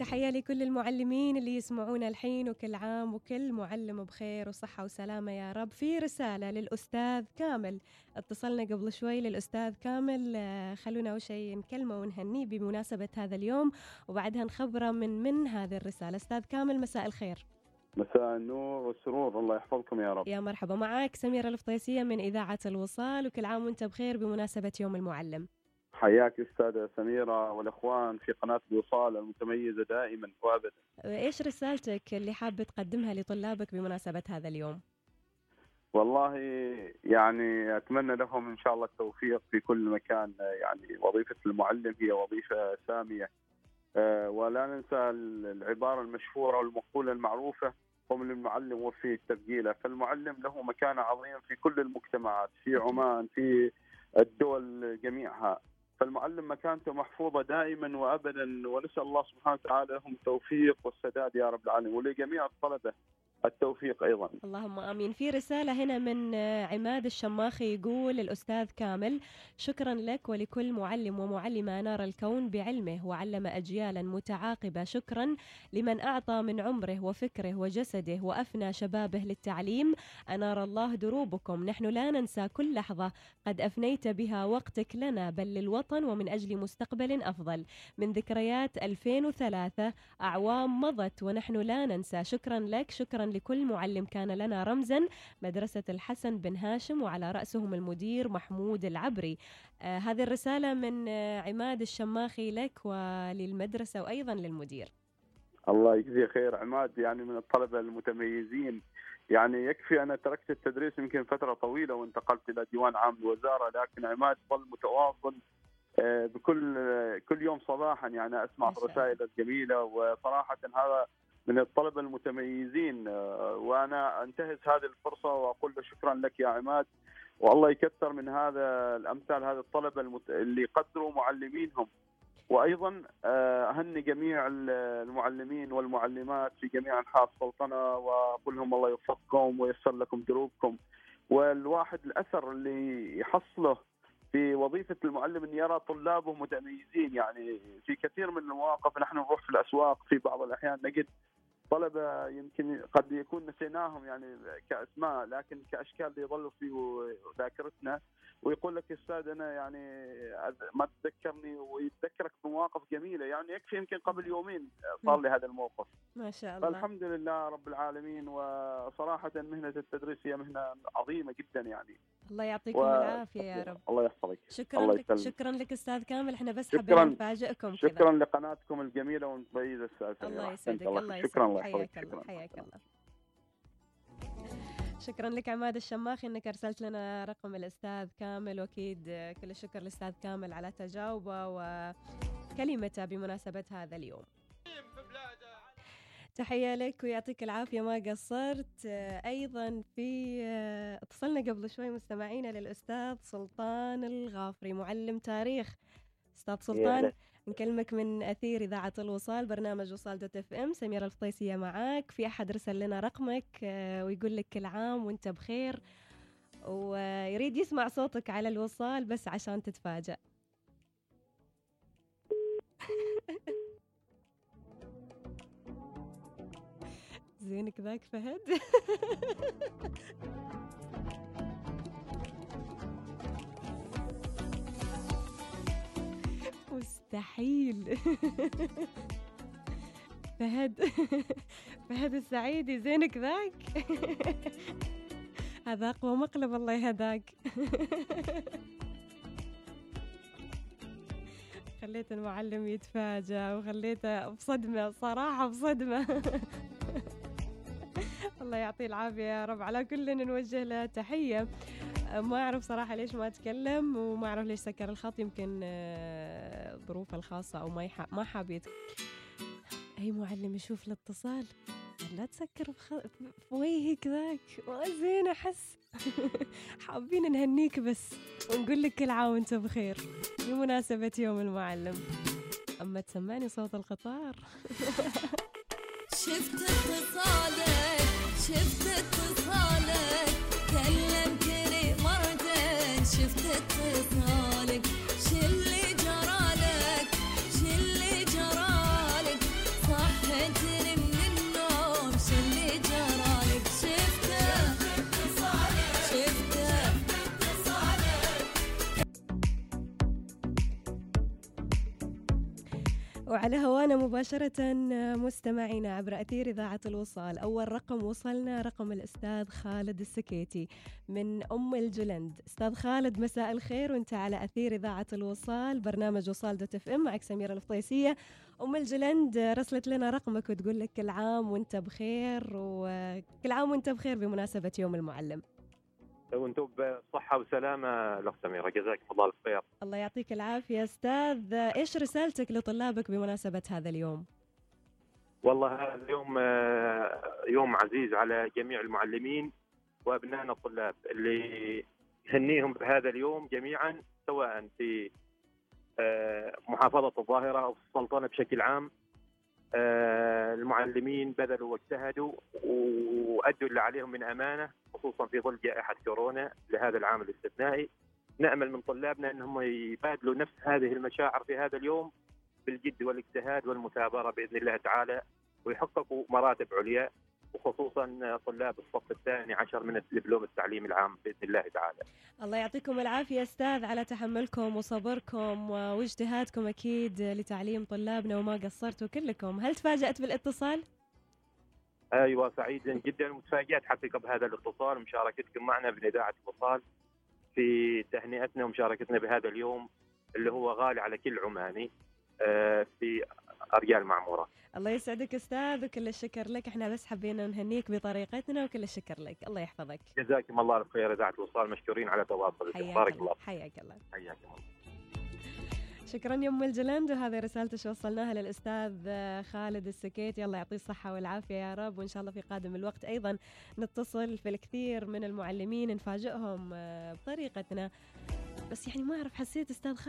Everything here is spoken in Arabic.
تحية لكل المعلمين اللي يسمعونا الحين وكل عام وكل معلم بخير وصحة وسلامة يا رب. في رسالة للأستاذ كامل. اتصلنا قبل شوي للأستاذ كامل. آه، خلونا أول شيء نكلمه ونهنيه بمناسبة هذا اليوم وبعدها نخبره من من هذه الرسالة. أستاذ كامل مساء الخير. مساء النور والسرور الله يحفظكم يا رب. يا مرحبا. معك سميرة الفطيسية من إذاعة الوصال وكل عام وأنت بخير بمناسبة يوم المعلم. حياك أستاذة سميرة والإخوان في قناة الوصال المتميزة دائما وابدا. إيش رسالتك اللي حاب تقدمها لطلابك بمناسبة هذا اليوم؟ والله يعني أتمنى لهم إن شاء الله التوفيق في كل مكان يعني وظيفة المعلم هي وظيفة سامية آه، ولا ننسى العبارة المشهورة والمقولة المعروفة قم للمعلم وفي التبجيله فالمعلم له مكانه عظيمه في كل المجتمعات في عمان في الدول جميعها فالمعلم مكانته محفوظة دائما وأبدا ونسأل الله سبحانه وتعالى لهم التوفيق والسداد يا رب العالمين ولجميع الطلبة. التوفيق أيضا. اللهم آمين. في رسالة هنا من عماد الشماخي يقول الأستاذ كامل شكرا لك ولكل معلم ومعلمة انار الكون بعلمه وعلم اجيالا متعاقبة. شكرا لمن أعطى من عمره وفكره وجسده وأفنى شبابه للتعليم. أنار الله دروبكم. نحن لا ننسى كل لحظة قد أفنيت بها وقتك لنا بل للوطن ومن أجل مستقبل أفضل. من ذكريات 2003 أعوام مضت ونحن لا ننسى. شكرا لك شكرا لكل معلم كان لنا رمزا مدرسة الحسن بن هاشم وعلى رأسهم المدير محمود العبري. آه هذه الرسالة من آه عماد الشماخي لك وللمدرسة وأيضا للمدير. الله يجزيه خير عماد يعني من الطلبة المتميزين. يعني يكفي أنا تركت التدريس يمكن فترة طويلة وانتقلت إلى ديوان عام الوزارة لكن عماد ظل متواصل آه، بكل آه، كل يوم صباحا. يعني أسمع الرسائل الجميلة وصراحه هذا من الطلبة المتميزين. آه، وأنا أنتهز هذه الفرصة وأقول له شكرا لك يا عماد. والله يكثر من هذا الأمثال هذه الطلبة المت... اللي قدروا معلمينهم. وأيضا آه، أهني جميع المعلمين والمعلمات في جميع أنحاء السلطنة واقول لهم الله يوفقكم وييسر لكم دروبكم. والواحد الأثر اللي يحصله في وظيفه المعلم إن يرى طلابه متميزين. يعني في كثير من المواقف نحن نروح في الأسواق في بعض الأحيان نجد طلبة يمكن قد يكون نسيناهم يعني كأسماء لكن كأشكال يظلوا في ذاكرتنا ويقول لك أستاذ أنا يعني ما تذكرني ويتذكرك بمواقف جميلة. يعني يكفي يمكن قبل يومين صار لي هذا الموقف. ما شاء الله. فالحمد لله رب العالمين وصراحة مهنة التدريس هي مهنة عظيمة جدا يعني. الله يعطيكم و... العافية يا رب. الله يحفظك. شكرا الله لك شكرا لك أستاذ كامل. إحنا بس حابين نفاجئكم شكرا كذا. لقناتكم الجميلة والمميزه أستاذ الله يسعدك الله. يسعدك. شكرا الله حياك الله حياك الله. شكرا لك عماد الشماخي إنك أرسلت لنا رقم الأستاذ كامل وأكيد كل الشكر للاستاذ كامل على تجاوبه وكلمته بمناسبة هذا اليوم. تحية لك ويعطيك العافية ما قصرت. أيضا في اتصلنا قبل شوي مستمعينا للأستاذ سلطان الغافري معلم تاريخ. أستاذ سلطان نكلمك من أثير إذاعة الوصال برنامج وصال دوت إف إم. سميرة الفطيسية معاك. في أحد رسل لنا رقمك ويقول لك كل عام وأنت بخير ويريد يسمع صوتك على الوصال بس عشان تتفاجأ. زينك ذاك فهد؟ مستحيل. فهد فهد السعيدي زينك ذاك؟ هذا أقوى مقلب الله يهداك. خليت المعلم يتفاجأ وخليته بصدمة صراحة بصدمة. الله يعطيه العافية يا رب. على كل نوجه له تحية. ما أعرف صراحة ليش ما أتكلم وما أعرف ليش سكر الخط يمكن ظروفه الخاصة أو ما. ما حاب يت... أي معلم يشوف الاتصال؟ لا تسكر. في وجهك ذاك. ما زين أحس. حابين نهنيك بس. ونقول لك كل عام وأنت بخير. بمناسبة يوم المعلم. أما تسمعني صوت القطار. شفت اتصالك. شفت اتصالك كلمتني وعلى هوانا مباشرة مستمعينا عبر أثير إذاعة الوصال. أول رقم وصلنا رقم الأستاذ خالد السكيتي من أم الجلند. أستاذ خالد مساء الخير وأنت على أثير إذاعة الوصال برنامج وصال dot FM. معك سميرة الفطيسية. أم الجلند رسلت لنا رقمك وتقول لك كل عام وأنت بخير وكل عام وأنت بخير بمناسبة يوم المعلم. وأنتم بصحة وسلامة. الأخت سميرة جزاكم الله الخير. الله يعطيك العافية. أستاذ إيش رسالتك لطلابك بمناسبة هذا اليوم؟ والله هذا اليوم آه، يوم عزيز على جميع المعلمين وأبنائنا الطلاب اللي نهنيهم بهذا اليوم جميعا سواء في آه، محافظة الظاهرة أو في السلطنة بشكل عام. آه، المعلمين بذلوا واجتهدوا وأدوا اللي عليهم من أمانة. خصوصا في ظل جائحة كورونا لهذا العام الاستثنائي نأمل من طلابنا أنهم يبادلوا نفس هذه المشاعر في هذا اليوم بالجد والاجتهاد والمثابرة بإذن الله تعالى ويحققوا مراتب عليا وخصوصا طلاب الصف الثاني عشر من الدبلوم التعليم العام بإذن الله تعالى الله يعطيكم العافية أستاذ على تحملكم وصبركم واجتهادكم أكيد لتعليم طلابنا وما قصرتوا كلكم هل تفاجأت بالاتصال؟ أيوه سعيد جدا. ومتفاجئت حقيقه بهذا الاتصال. ومشاركتكم معنا باذاعه الوصال في تهنئتنا ومشاركتنا بهذا اليوم اللي هو غالي على كل عماني آه، في ارجاء المعموره. الله يسعدك أستاذ وكل الشكر لك. إحنا بس حبينا نهنيك بطريقتنا وكل الشكر لك. الله يحفظك. جزاكم الله الخير. إذاعة الوصال مشكورين على تواصلكم حياك بارك الله حياك الله. حياكم الله. شكرا يا أم الجلند وهذه رسالته شو وصلناها للأستاذ خالد السكيتي الله يعطيه الصحة والعافية يا رب وإن شاء الله في قادم الوقت أيضا نتصل في الكثير من المعلمين نفاجئهم آه، بطريقتنا. بس يعني ما أعرف حسيت أستاذ خالد